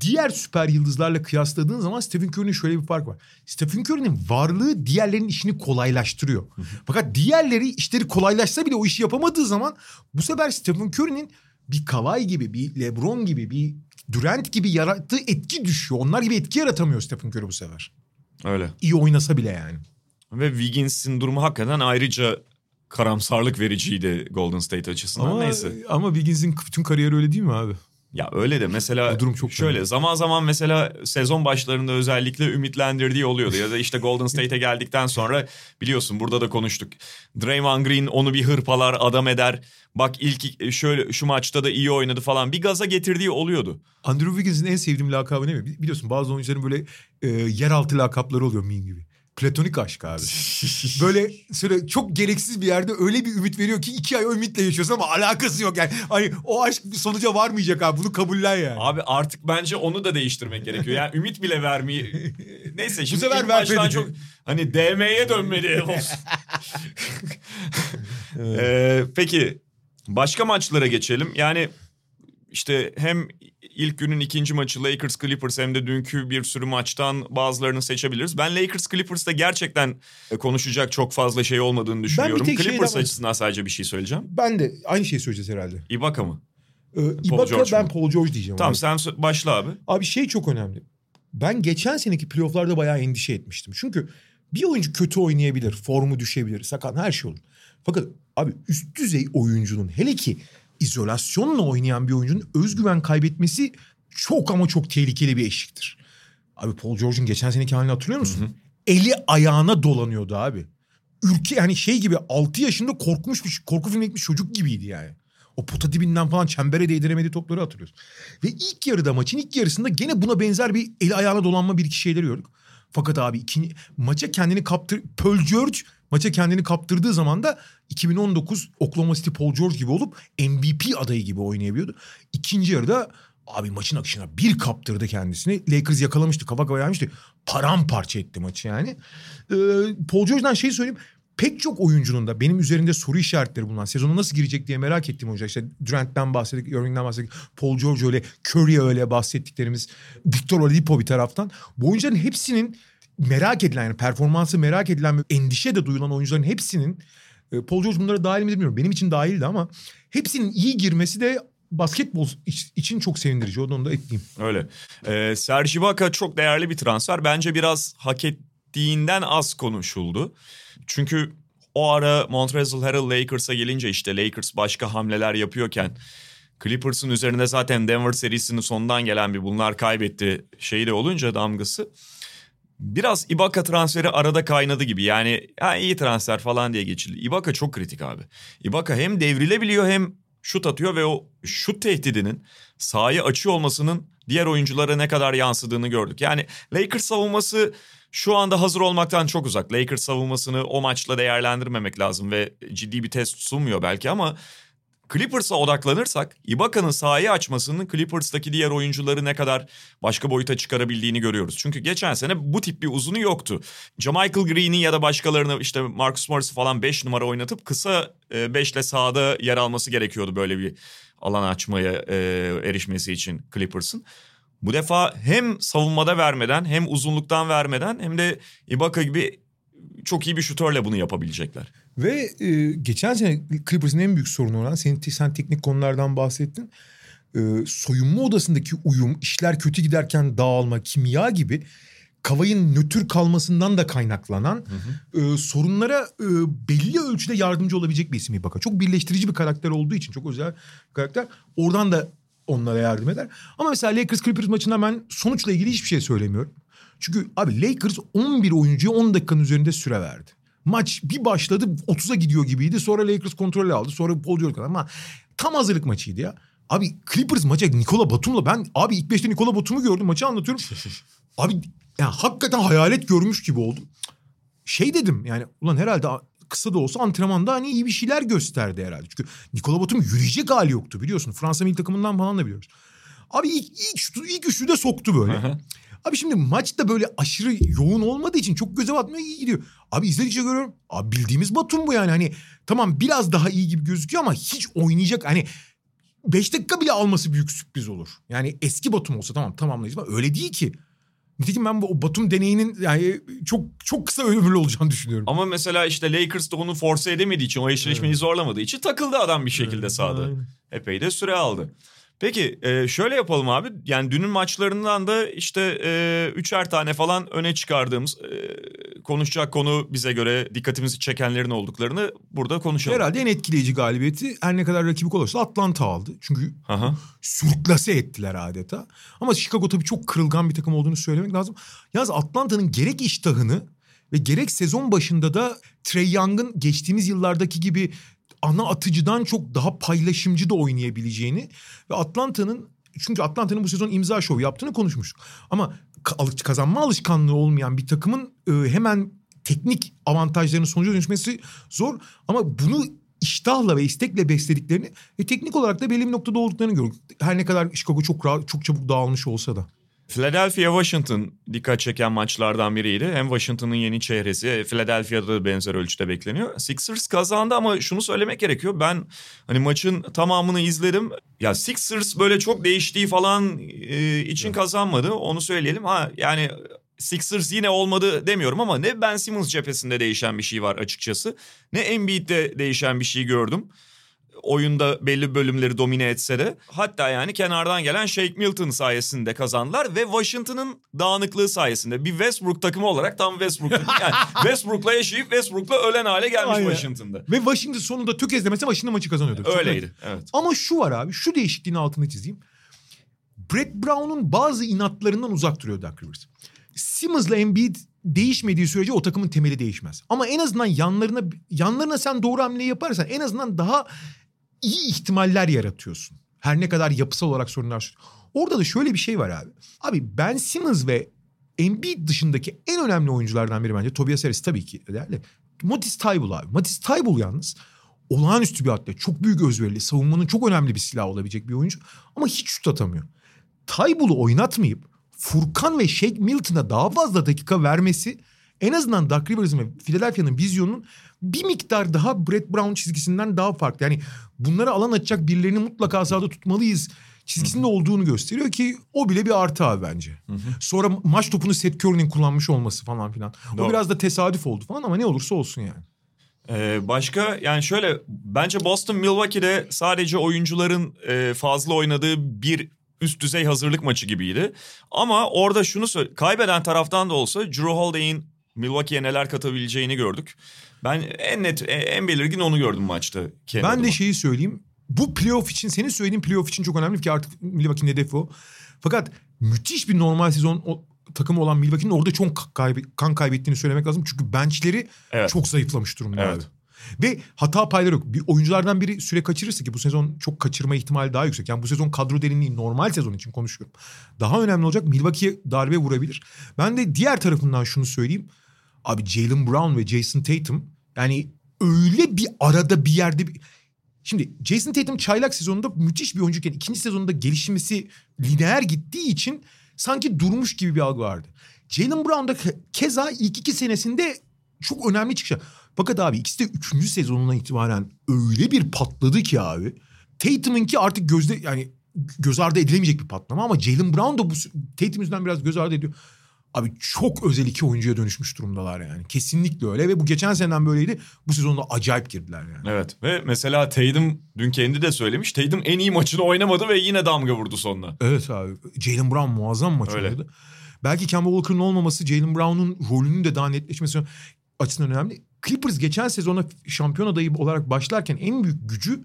Speaker 3: diğer süper yıldızlarla kıyasladığın zaman Stephen Curry'nin şöyle bir fark var. Stephen Curry'nin varlığı diğerlerinin işini kolaylaştırıyor. Fakat diğerleri işleri kolaylaşsa bile o işi yapamadığı zaman bu sefer Stephen Curry'nin bir Kawhi gibi, bir LeBron gibi, bir Durant gibi yarattığı etki düşüyor. Onlar gibi etki yaratamıyor Stephen Curry bu sefer.
Speaker 2: Öyle.
Speaker 3: İyi oynasa bile yani.
Speaker 2: Ve Wiggins'in durumu hakikaten ayrıca karamsarlık vericiydi Golden State açısından.
Speaker 3: Ama,
Speaker 2: Neyse.
Speaker 3: Ama Wiggins'in bütün kariyeri öyle değil mi abi?
Speaker 2: Ya öyle de mesela
Speaker 3: O durum çok
Speaker 2: şöyle
Speaker 3: önemli.
Speaker 2: zaman zaman mesela sezon başlarında özellikle ümitlendirdiği oluyordu. Ya da işte Golden State'e geldikten sonra biliyorsun burada da konuştuk. Draymond Green onu bir hırpalar adam eder. Bak ilk şöyle şu maçta da iyi oynadı falan bir gaza getirdiği oluyordu.
Speaker 3: Andrew Wiggins'in en sevdiğim lakabı ne mi? Biliyorsun bazı oyuncuların böyle e, yeraltı lakapları oluyor meme gibi. Platonik aşk abi. Böyle söyle çok gereksiz bir yerde öyle bir ümit veriyor ki iki ay ümitle yaşıyorsun ama alakası yok yani. Hani o aşk bir sonuca varmayacak abi bunu kabullen yani.
Speaker 2: Abi artık bence onu da değiştirmek gerekiyor. Yani ümit bile vermeyi... Neyse şimdi
Speaker 3: sefer
Speaker 2: ilk
Speaker 3: vermedi.
Speaker 2: çok hani DM'ye dönmeli olsun. Ee, peki başka maçlara geçelim. Yani işte hem ilk günün ikinci maçı Lakers Clippers hem de dünkü bir sürü maçtan bazılarını seçebiliriz. Ben Lakers Clippers'ta gerçekten e, konuşacak çok fazla şey olmadığını düşünüyorum.
Speaker 3: tek
Speaker 2: Clippers
Speaker 3: şeyden-
Speaker 2: açısından sadece bir şey söyleyeceğim.
Speaker 3: Ben de aynı şeyi söyleyeceğiz herhalde.
Speaker 2: Ibaka mı?
Speaker 3: Ee, Ibaka
Speaker 2: George
Speaker 3: ben
Speaker 2: mu?
Speaker 3: Paul George diyeceğim.
Speaker 2: Tamam
Speaker 3: abi.
Speaker 2: sen başla abi.
Speaker 3: Abi şey çok önemli. Ben geçen seneki playofflarda bayağı endişe etmiştim. Çünkü bir oyuncu kötü oynayabilir, formu düşebilir, sakat her şey olur. Fakat abi üst düzey oyuncunun hele ki izolasyonla oynayan bir oyuncunun özgüven kaybetmesi çok ama çok tehlikeli bir eşiktir. Abi Paul George'un geçen seneki halini hatırlıyor musun? Eli ayağına dolanıyordu abi. Ülke yani şey gibi 6 yaşında korkmuş bir korku filmi ekmiş çocuk gibiydi yani. O pota dibinden falan çembere değdiremediği topları hatırlıyoruz. Ve ilk yarıda maçın ilk yarısında gene buna benzer bir eli ayağına dolanma bir iki şeyler gördük. Fakat abi ikinci, maça kendini kaptır... Paul George maça kendini kaptırdığı zaman da 2019 Oklahoma City Paul George gibi olup MVP adayı gibi oynayabiliyordu. İkinci yarıda abi maçın akışına bir kaptırdı kendisini. Lakers yakalamıştı kafa kafa gelmişti. Paramparça etti maçı yani. Ee, Paul George'dan şey söyleyeyim. Pek çok oyuncunun da benim üzerinde soru işaretleri bulunan sezonu nasıl girecek diye merak ettiğim oyuncular. İşte Durant'ten bahsettik, Irving'den bahsettik, Paul George öyle, Curry öyle bahsettiklerimiz, Victor Oladipo bir taraftan. Bu oyuncuların hepsinin merak edilen yani performansı merak edilen endişe de duyulan oyuncuların hepsinin e, Paul George bunlara dahil mi bilmiyorum. Benim için dahildi ama hepsinin iyi girmesi de basketbol iç- için çok sevindirici. Onu da ekleyeyim.
Speaker 2: Öyle. Ee, Serge Ibaka çok değerli bir transfer. Bence biraz hak ettiğinden az konuşuldu. Çünkü o ara Montrezl Harrell Lakers'a gelince işte Lakers başka hamleler yapıyorken Clippers'ın üzerinde zaten Denver serisinin sonundan gelen bir bunlar kaybetti şeyi de olunca damgası. Biraz Ibaka transferi arada kaynadı gibi. Yani ha, iyi transfer falan diye geçildi. Ibaka çok kritik abi. Ibaka hem devrilebiliyor hem şut atıyor ve o şut tehdidinin sahayı açıyor olmasının diğer oyunculara ne kadar yansıdığını gördük. Yani Lakers savunması şu anda hazır olmaktan çok uzak. Lakers savunmasını o maçla değerlendirmemek lazım ve ciddi bir test sunmuyor belki ama Clippers'a odaklanırsak Ibaka'nın sahayı açmasının Clippers'taki diğer oyuncuları ne kadar başka boyuta çıkarabildiğini görüyoruz. Çünkü geçen sene bu tip bir uzunu yoktu. Jamichael Green'i ya da başkalarını işte Marcus Morris'i falan 5 numara oynatıp kısa 5 ile sahada yer alması gerekiyordu böyle bir alan açmaya e, erişmesi için Clippers'ın. Bu defa hem savunmada vermeden hem uzunluktan vermeden hem de Ibaka gibi çok iyi bir şutörle bunu yapabilecekler.
Speaker 3: Ve e, geçen sene Clippers'ın en büyük sorunu olan senin sen teknik konulardan bahsettin. E, soyunma odasındaki uyum, işler kötü giderken dağılma, kimya gibi Kavay'ın nötr kalmasından da kaynaklanan e, sorunlara e, belli ölçüde yardımcı olabilecek bir isim Ibaka. Çok birleştirici bir karakter olduğu için çok özel bir karakter. Oradan da onlara yardım eder. Ama mesela Lakers Clippers maçından ben sonuçla ilgili hiçbir şey söylemiyorum. Çünkü abi Lakers 11 oyuncuya 10 dakikanın üzerinde süre verdi. Maç bir başladı 30'a gidiyor gibiydi. Sonra Lakers kontrol aldı. Sonra Paul George ama tam hazırlık maçıydı ya. Abi Clippers maça Nikola Batum'la ben abi ilk beşte Nikola Batum'u gördüm maçı anlatıyorum. abi yani hakikaten hayalet görmüş gibi oldum. Şey dedim yani ulan herhalde kısa da olsa antrenmanda hani iyi bir şeyler gösterdi herhalde. Çünkü Nikola Batum yürüyecek hali yoktu biliyorsun. Fransa milli takımından falan da biliyoruz. Abi ilk, ilk, şutu, ilk üçlü de soktu böyle. Abi şimdi maç da böyle aşırı yoğun olmadığı için çok göze batmıyor iyi gidiyor. Abi izledikçe görüyorum. Abi bildiğimiz Batum bu yani. Hani tamam biraz daha iyi gibi gözüküyor ama hiç oynayacak hani 5 dakika bile alması büyük sürpriz olur. Yani eski Batum olsa tamam tamamlayıcı ama öyle değil ki. Nitekim ben bu Batum deneyinin yani çok çok kısa ömürlü olacağını düşünüyorum.
Speaker 2: Ama mesela işte Lakers da onu force edemediği için, o eşleşmeyi evet. zorlamadığı için takıldı adam bir şekilde evet, sahada. Aynen. Epey de süre aldı. Peki e, şöyle yapalım abi. Yani dünün maçlarından da işte e, üçer tane falan öne çıkardığımız e, konuşacak konu bize göre dikkatimizi çekenlerin olduklarını burada konuşalım.
Speaker 3: Herhalde en etkileyici galibiyeti her ne kadar rakibi olursa Atlanta aldı. Çünkü Aha. sürklase ettiler adeta. Ama Chicago tabii çok kırılgan bir takım olduğunu söylemek lazım. Yalnız Atlanta'nın gerek iştahını ve gerek sezon başında da Trey Young'ın geçtiğimiz yıllardaki gibi ana atıcıdan çok daha paylaşımcı da oynayabileceğini ve Atlanta'nın çünkü Atlanta'nın bu sezon imza şov yaptığını konuşmuştuk. Ama kazanma alışkanlığı olmayan bir takımın e, hemen teknik avantajlarının sonuca dönüşmesi zor ama bunu iştahla ve istekle beslediklerini ve teknik olarak da belli bir noktada olduklarını gördük. Her ne kadar Chicago çok rahat, çok çabuk dağılmış olsa da.
Speaker 2: Philadelphia Washington dikkat çeken maçlardan biriydi. Hem Washington'ın yeni çehresi Philadelphia'da da benzer ölçüde bekleniyor. Sixers kazandı ama şunu söylemek gerekiyor. Ben hani maçın tamamını izledim. Ya Sixers böyle çok değiştiği falan e, için evet. kazanmadı. Onu söyleyelim. Ha yani Sixers yine olmadı demiyorum ama ne Ben Simmons cephesinde değişen bir şey var açıkçası. Ne Embiid'de değişen bir şey gördüm oyunda belli bölümleri domine etse de hatta yani kenardan gelen Shake Milton sayesinde kazandılar ve Washington'ın dağınıklığı sayesinde bir Westbrook takımı olarak tam Westbrook'ta yani Westbrook'la yaşayıp Westbrook'la ölen hale gelmiş Aynen. Washington'da.
Speaker 3: Ve Washington sonunda tökezlemese Washington maçı kazanıyordu.
Speaker 2: Öyleydi evet.
Speaker 3: Ama şu var abi şu değişikliğin altını çizeyim. Brett Brown'un bazı inatlarından uzak duruyor Doug Rivers. Simmons'la Embiid değişmediği sürece o takımın temeli değişmez. Ama en azından yanlarına yanlarına sen doğru hamleyi yaparsan en azından daha iyi ihtimaller yaratıyorsun. Her ne kadar yapısal olarak sorunlar. Orada da şöyle bir şey var abi. Abi Ben Simmons ve Embiid dışındaki en önemli oyunculardan biri bence Tobias Harris tabii ki değerli. Matisse Thybulle abi. Matisse Thybulle yalnız olağanüstü bir atlet. Çok büyük özverili. Savunmanın çok önemli bir silahı olabilecek bir oyuncu. Ama hiç şut atamıyor. Tybull'u oynatmayıp Furkan ve Shake Milton'a daha fazla dakika vermesi en azından Doug Rivers'ın ve Philadelphia'nın vizyonunun bir miktar daha Brett Brown çizgisinden daha farklı. Yani bunlara alan açacak birilerini mutlaka sahada tutmalıyız çizgisinde olduğunu gösteriyor ki o bile bir artı abi bence. Hı-hı. Sonra maç topunu Seth Curry'nin kullanmış olması falan filan. Doğru. O biraz da tesadüf oldu falan ama ne olursa olsun yani.
Speaker 2: Ee, başka yani şöyle bence Boston Milwaukee'de sadece oyuncuların e, fazla oynadığı bir üst düzey hazırlık maçı gibiydi. Ama orada şunu söyle kaybeden taraftan da olsa Drew Holiday'in Milwaukee'ye neler katabileceğini gördük. Ben en net, en belirgin onu gördüm maçta.
Speaker 3: Ben adıma. de şeyi söyleyeyim. Bu playoff için, senin söylediğin playoff için çok önemli ki artık Milwaukee'nin hedefi o. Fakat müthiş bir normal sezon o, takımı olan Milwaukee'nin orada çok kaybe, kan kaybettiğini söylemek lazım. Çünkü benchleri evet. çok zayıflamış durumda evet. abi. Ve hata payları yok. Bir oyunculardan biri süre kaçırırsa ki bu sezon çok kaçırma ihtimali daha yüksek. Yani bu sezon kadro derinliği normal sezon için konuşuyorum. Daha önemli olacak Milwaukee'ye darbe vurabilir. Ben de diğer tarafından şunu söyleyeyim. Abi Jalen Brown ve Jason Tatum yani öyle bir arada bir yerde... Bir... Şimdi Jason Tatum çaylak sezonunda müthiş bir oyuncuyken ikinci sezonunda gelişmesi lineer gittiği için sanki durmuş gibi bir algı vardı. Jalen Brown da keza ilk iki senesinde çok önemli çıkışlar. Fakat abi ikisi de üçüncü sezonundan itibaren öyle bir patladı ki abi. Tatum'unki artık gözde yani göz ardı edilemeyecek bir patlama ama Jalen Brown da bu Tatum yüzünden biraz göz ardı ediyor. Abi çok özel iki oyuncuya dönüşmüş durumdalar yani. Kesinlikle öyle ve bu geçen seneden böyleydi. Bu sezonda acayip girdiler yani.
Speaker 2: Evet ve mesela Tatum dün kendi de söylemiş. Tatum en iyi maçını oynamadı ve yine damga vurdu sonuna.
Speaker 3: Evet abi. Jalen Brown muazzam maç öyle. oynadı. Belki Kemba Walker'ın olmaması Jalen Brown'un rolünün de daha netleşmesi açısından önemli. Clippers geçen sezona şampiyon adayı olarak başlarken en büyük gücü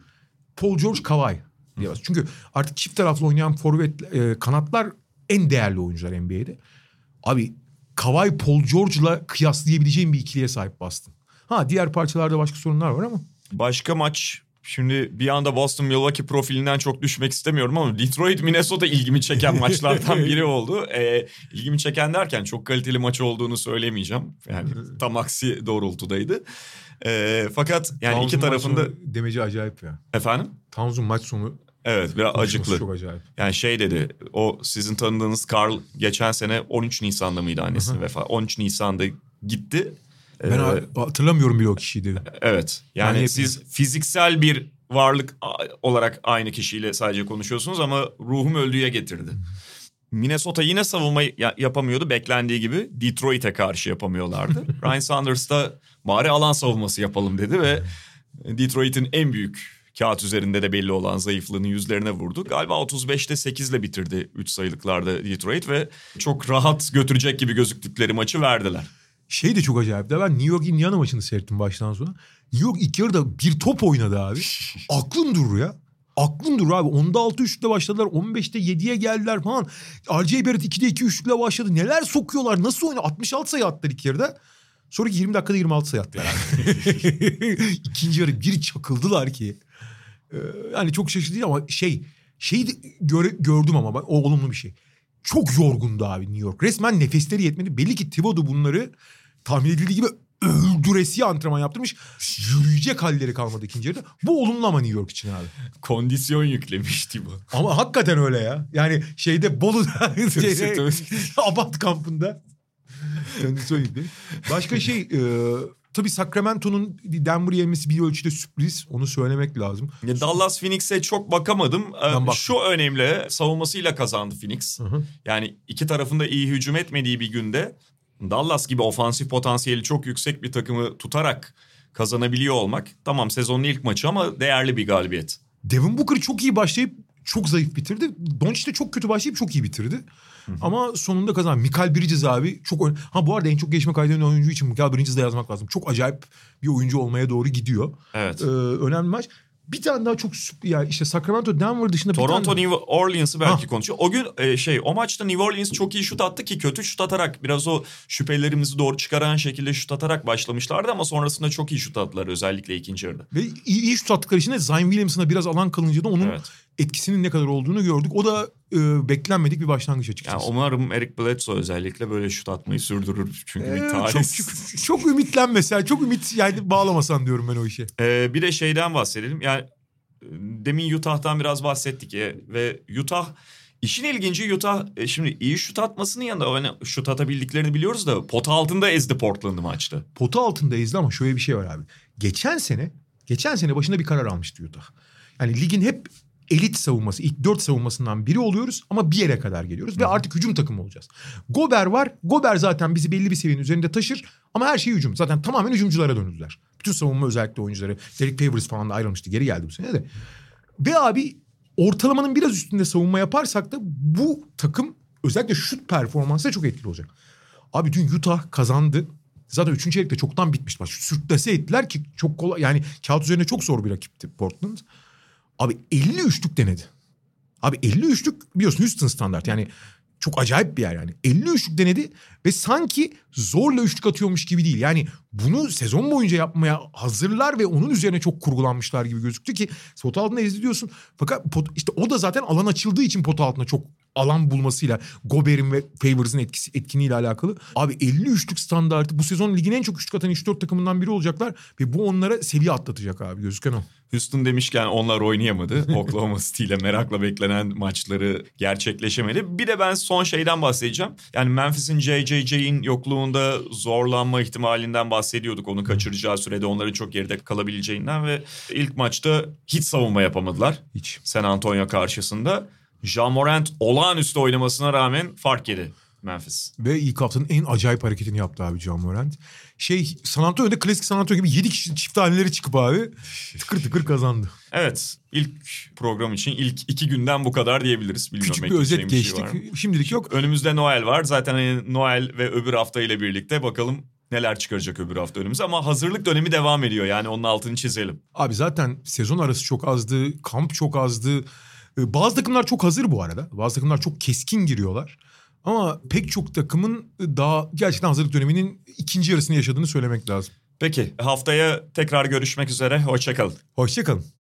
Speaker 3: Paul George Kawhi. diyemez. Çünkü artık çift taraflı oynayan forvet e, kanatlar en değerli oyuncular NBA'de. Abi Kawhi Paul George'la kıyaslayabileceğim bir ikiliye sahip Boston. Ha diğer parçalarda başka sorunlar var ama.
Speaker 2: Başka maç Şimdi bir anda Boston Milwaukee profilinden çok düşmek istemiyorum ama Detroit Minnesota ilgimi çeken maçlardan biri oldu. Ee, ilgimi çeken derken çok kaliteli maç olduğunu söylemeyeceğim. Yani tam aksi doğrultudaydı. Ee, fakat yani
Speaker 3: Towns'un
Speaker 2: iki tarafında
Speaker 3: demeci acayip ya.
Speaker 2: efendim
Speaker 3: Towns'un maç sonu
Speaker 2: evet biraz
Speaker 3: konuşması
Speaker 2: acıklı.
Speaker 3: çok acayip.
Speaker 2: Yani şey dedi o sizin tanıdığınız Carl geçen sene 13 Nisan'da mıydı annesinin vefat 13 Nisan'da gitti.
Speaker 3: Ben
Speaker 2: Ee,
Speaker 3: hatırlamıyorum bile o kişiyi dedi.
Speaker 2: Evet. Yani
Speaker 3: Yani
Speaker 2: siz fiziksel bir varlık olarak aynı kişiyle sadece konuşuyorsunuz ama ruhum öldüğüye getirdi. Minnesota yine savunma ya- yapamıyordu beklendiği gibi. Detroit'e karşı yapamıyorlardı. Ryan Saunders da bari alan savunması yapalım dedi ve Detroit'in en büyük kağıt üzerinde de belli olan zayıflığını yüzlerine vurdu. Galiba 35'te 8 ile bitirdi 3 sayılıklarda Detroit ve çok rahat götürecek gibi gözüktükleri maçı verdiler.
Speaker 3: Şey de çok acayip. Ben New York Indiana maçını seyrettim baştan sona. New York ilk yarıda bir top oynadı abi. Aklın durur ya. Aklın durur abi. 10'da 6 üçlükle başladılar. 15'te 7'ye geldiler falan. R.J. Barrett 2'de 2 üçlükle başladı. Neler sokuyorlar? Nasıl oynuyor? 66 sayı attılar ilk yarıda. Sonraki 20 dakikada 26 sayı attılar. İkinci yarı bir çakıldılar ki. Ee, yani çok şaşırtıcı ama şey şeyi de göre, gördüm ama bak o olumlu bir şey. Çok yorgundu abi New York. Resmen nefesleri yetmedi. Belli ki Thibodeau bunları tahmin edildiği gibi öldüresiye antrenman yaptırmış. Yürüyecek halleri kalmadı ikinci yarıda. Bu olumlu ama New York için abi.
Speaker 2: Kondisyon yüklemişti bu.
Speaker 3: Ama hakikaten öyle ya. Yani şeyde Bolu'da şeyde,
Speaker 2: tabii.
Speaker 3: Abant kampında. Kondisyon yüklü. Başka şey e, tabii Sacramento'nun Denver'ı yenmesi bir ölçüde sürpriz. Onu söylemek lazım.
Speaker 2: Ya Dallas Phoenix'e çok bakamadım. Ee,
Speaker 3: Ben.
Speaker 2: Şu önemli savunmasıyla kazandı Phoenix.
Speaker 3: Hı hı.
Speaker 2: Yani iki tarafında iyi hücum etmediği bir günde Dallas gibi ofansif potansiyeli çok yüksek bir takımı tutarak kazanabiliyor olmak. Tamam sezonun ilk maçı ama değerli bir galibiyet.
Speaker 3: Devin Booker çok iyi başlayıp çok zayıf bitirdi. Doncic de çok kötü başlayıp çok iyi bitirdi. Ama sonunda kazandı. Michael Bridges abi çok ön... Ha bu arada en çok gelişme kaydeden oyuncu için Michael Bridges'i de yazmak lazım. Çok acayip bir oyuncu olmaya doğru gidiyor.
Speaker 2: Evet.
Speaker 3: Ee, önemli maç. Bir tane daha çok ya işte Sacramento Denver dışında bir
Speaker 2: Toronto
Speaker 3: tane...
Speaker 2: New Orleans'ı belki
Speaker 3: Ha.
Speaker 2: konuşuyor. O gün e, şey o maçta New Orleans çok iyi şut attı ki kötü şut atarak biraz o şüphelerimizi doğru çıkaran şekilde şut atarak başlamışlardı ama sonrasında çok iyi şut attılar özellikle ikinci yarıda.
Speaker 3: Ve iyi, iyi şut attıkları için de Zion Williamson'a biraz alan kalınca da onun
Speaker 2: Evet.
Speaker 3: Etkisinin ne kadar olduğunu gördük. O da e, beklenmedik bir başlangıç
Speaker 2: Yani
Speaker 3: açıkçası.
Speaker 2: umarım Eric Bledsoe özellikle böyle şut atmayı sürdürür. Çünkü
Speaker 3: Ee,
Speaker 2: bir
Speaker 3: çok,
Speaker 2: talihsiz.
Speaker 3: çok, çok ümitlenmesen, çok ümit yani bağlamasan diyorum ben o işe.
Speaker 2: Ee, bir de şeyden bahsedelim. Yani demin Utah'tan biraz bahsettik ya ve Utah işin ilginci Utah e, şimdi iyi şut atmasının yanında hani şut atabildiklerini biliyoruz da pota altında ezdi Portland'ı maçta.
Speaker 3: Pota altında ezdi ama şöyle bir şey var abi. Geçen sene, geçen sene başında bir karar almıştı Utah. Yani ligin hep elit savunması, ilk dört savunmasından biri oluyoruz ama bir yere kadar geliyoruz ve artık hücum takımı olacağız. Gober var. Gober zaten bizi belli bir seviyenin üzerinde taşır ama her şey hücum. Zaten tamamen hücumculara döndüler. Bütün savunma özellikle oyuncuları. Derek Favors falan da ayrılmıştı. Geri geldi bu sene de. Ve abi ortalamanın biraz üstünde savunma yaparsak da bu takım özellikle şut performansı çok etkili olacak. Abi dün Utah kazandı. Zaten üçüncü çeyrekte çoktan bitmiş maç. Sürklase ettiler ki çok kolay yani kağıt üzerine çok zor bir rakipti Portland. Abi 50 üçlük denedi. Abi 50 üçlük biliyorsun Houston standart yani çok acayip bir yer yani. 50 üçlük denedi ve sanki zorla üçlük atıyormuş gibi değil. Yani bunu sezon boyunca yapmaya hazırlar ve onun üzerine çok kurgulanmışlar gibi gözüktü ki pot altında eziliyorsun. Fakat pot, işte o da zaten alan açıldığı için pot altında çok alan bulmasıyla Gober'in ve Favors'ın etkisi etkinliğiyle alakalı. Abi 50 üçlük standartı bu sezon ligin en çok üçlük atan 3-4 takımından biri olacaklar ve bu onlara seviye atlatacak abi gözüken o.
Speaker 2: Houston demişken onlar oynayamadı. Oklahoma City ile merakla beklenen maçları gerçekleşemedi. Bir de ben son şeyden bahsedeceğim. Yani Memphis'in JJJ'in yokluğunda zorlanma ihtimalinden bahsediyorduk. Onu kaçıracağı sürede onların çok geride kalabileceğinden ve ilk maçta hiç savunma yapamadılar.
Speaker 3: Hiç.
Speaker 2: San Antonio karşısında. Ja Morant olağanüstü oynamasına rağmen fark yedi Memphis.
Speaker 3: Ve ilk haftanın en acayip hareketini yaptı abi John Morant. Şey San Antonio'da klasik San Antonio gibi 7 kişi çift haneleri çıkıp abi tıkır tıkır kazandı.
Speaker 2: Evet ilk program için ilk iki günden bu kadar diyebiliriz. Bilmiyorum,
Speaker 3: Küçük bir özet
Speaker 2: şey
Speaker 3: geçtik.
Speaker 2: mı?
Speaker 3: Şimdilik yok.
Speaker 2: Önümüzde Noel var. Zaten hani Noel ve öbür hafta ile birlikte bakalım neler çıkaracak öbür hafta önümüze. Ama hazırlık dönemi devam ediyor. Yani onun altını çizelim.
Speaker 3: Abi zaten sezon arası çok azdı. Kamp çok azdı. E, bazı takımlar çok hazır bu arada. Bazı takımlar çok keskin giriyorlar. Ama pek çok takımın daha gerçekten hazırlık döneminin ikinci yarısını yaşadığını söylemek lazım.
Speaker 2: Peki haftaya tekrar görüşmek üzere. Hoşçakalın.
Speaker 3: Hoşçakalın.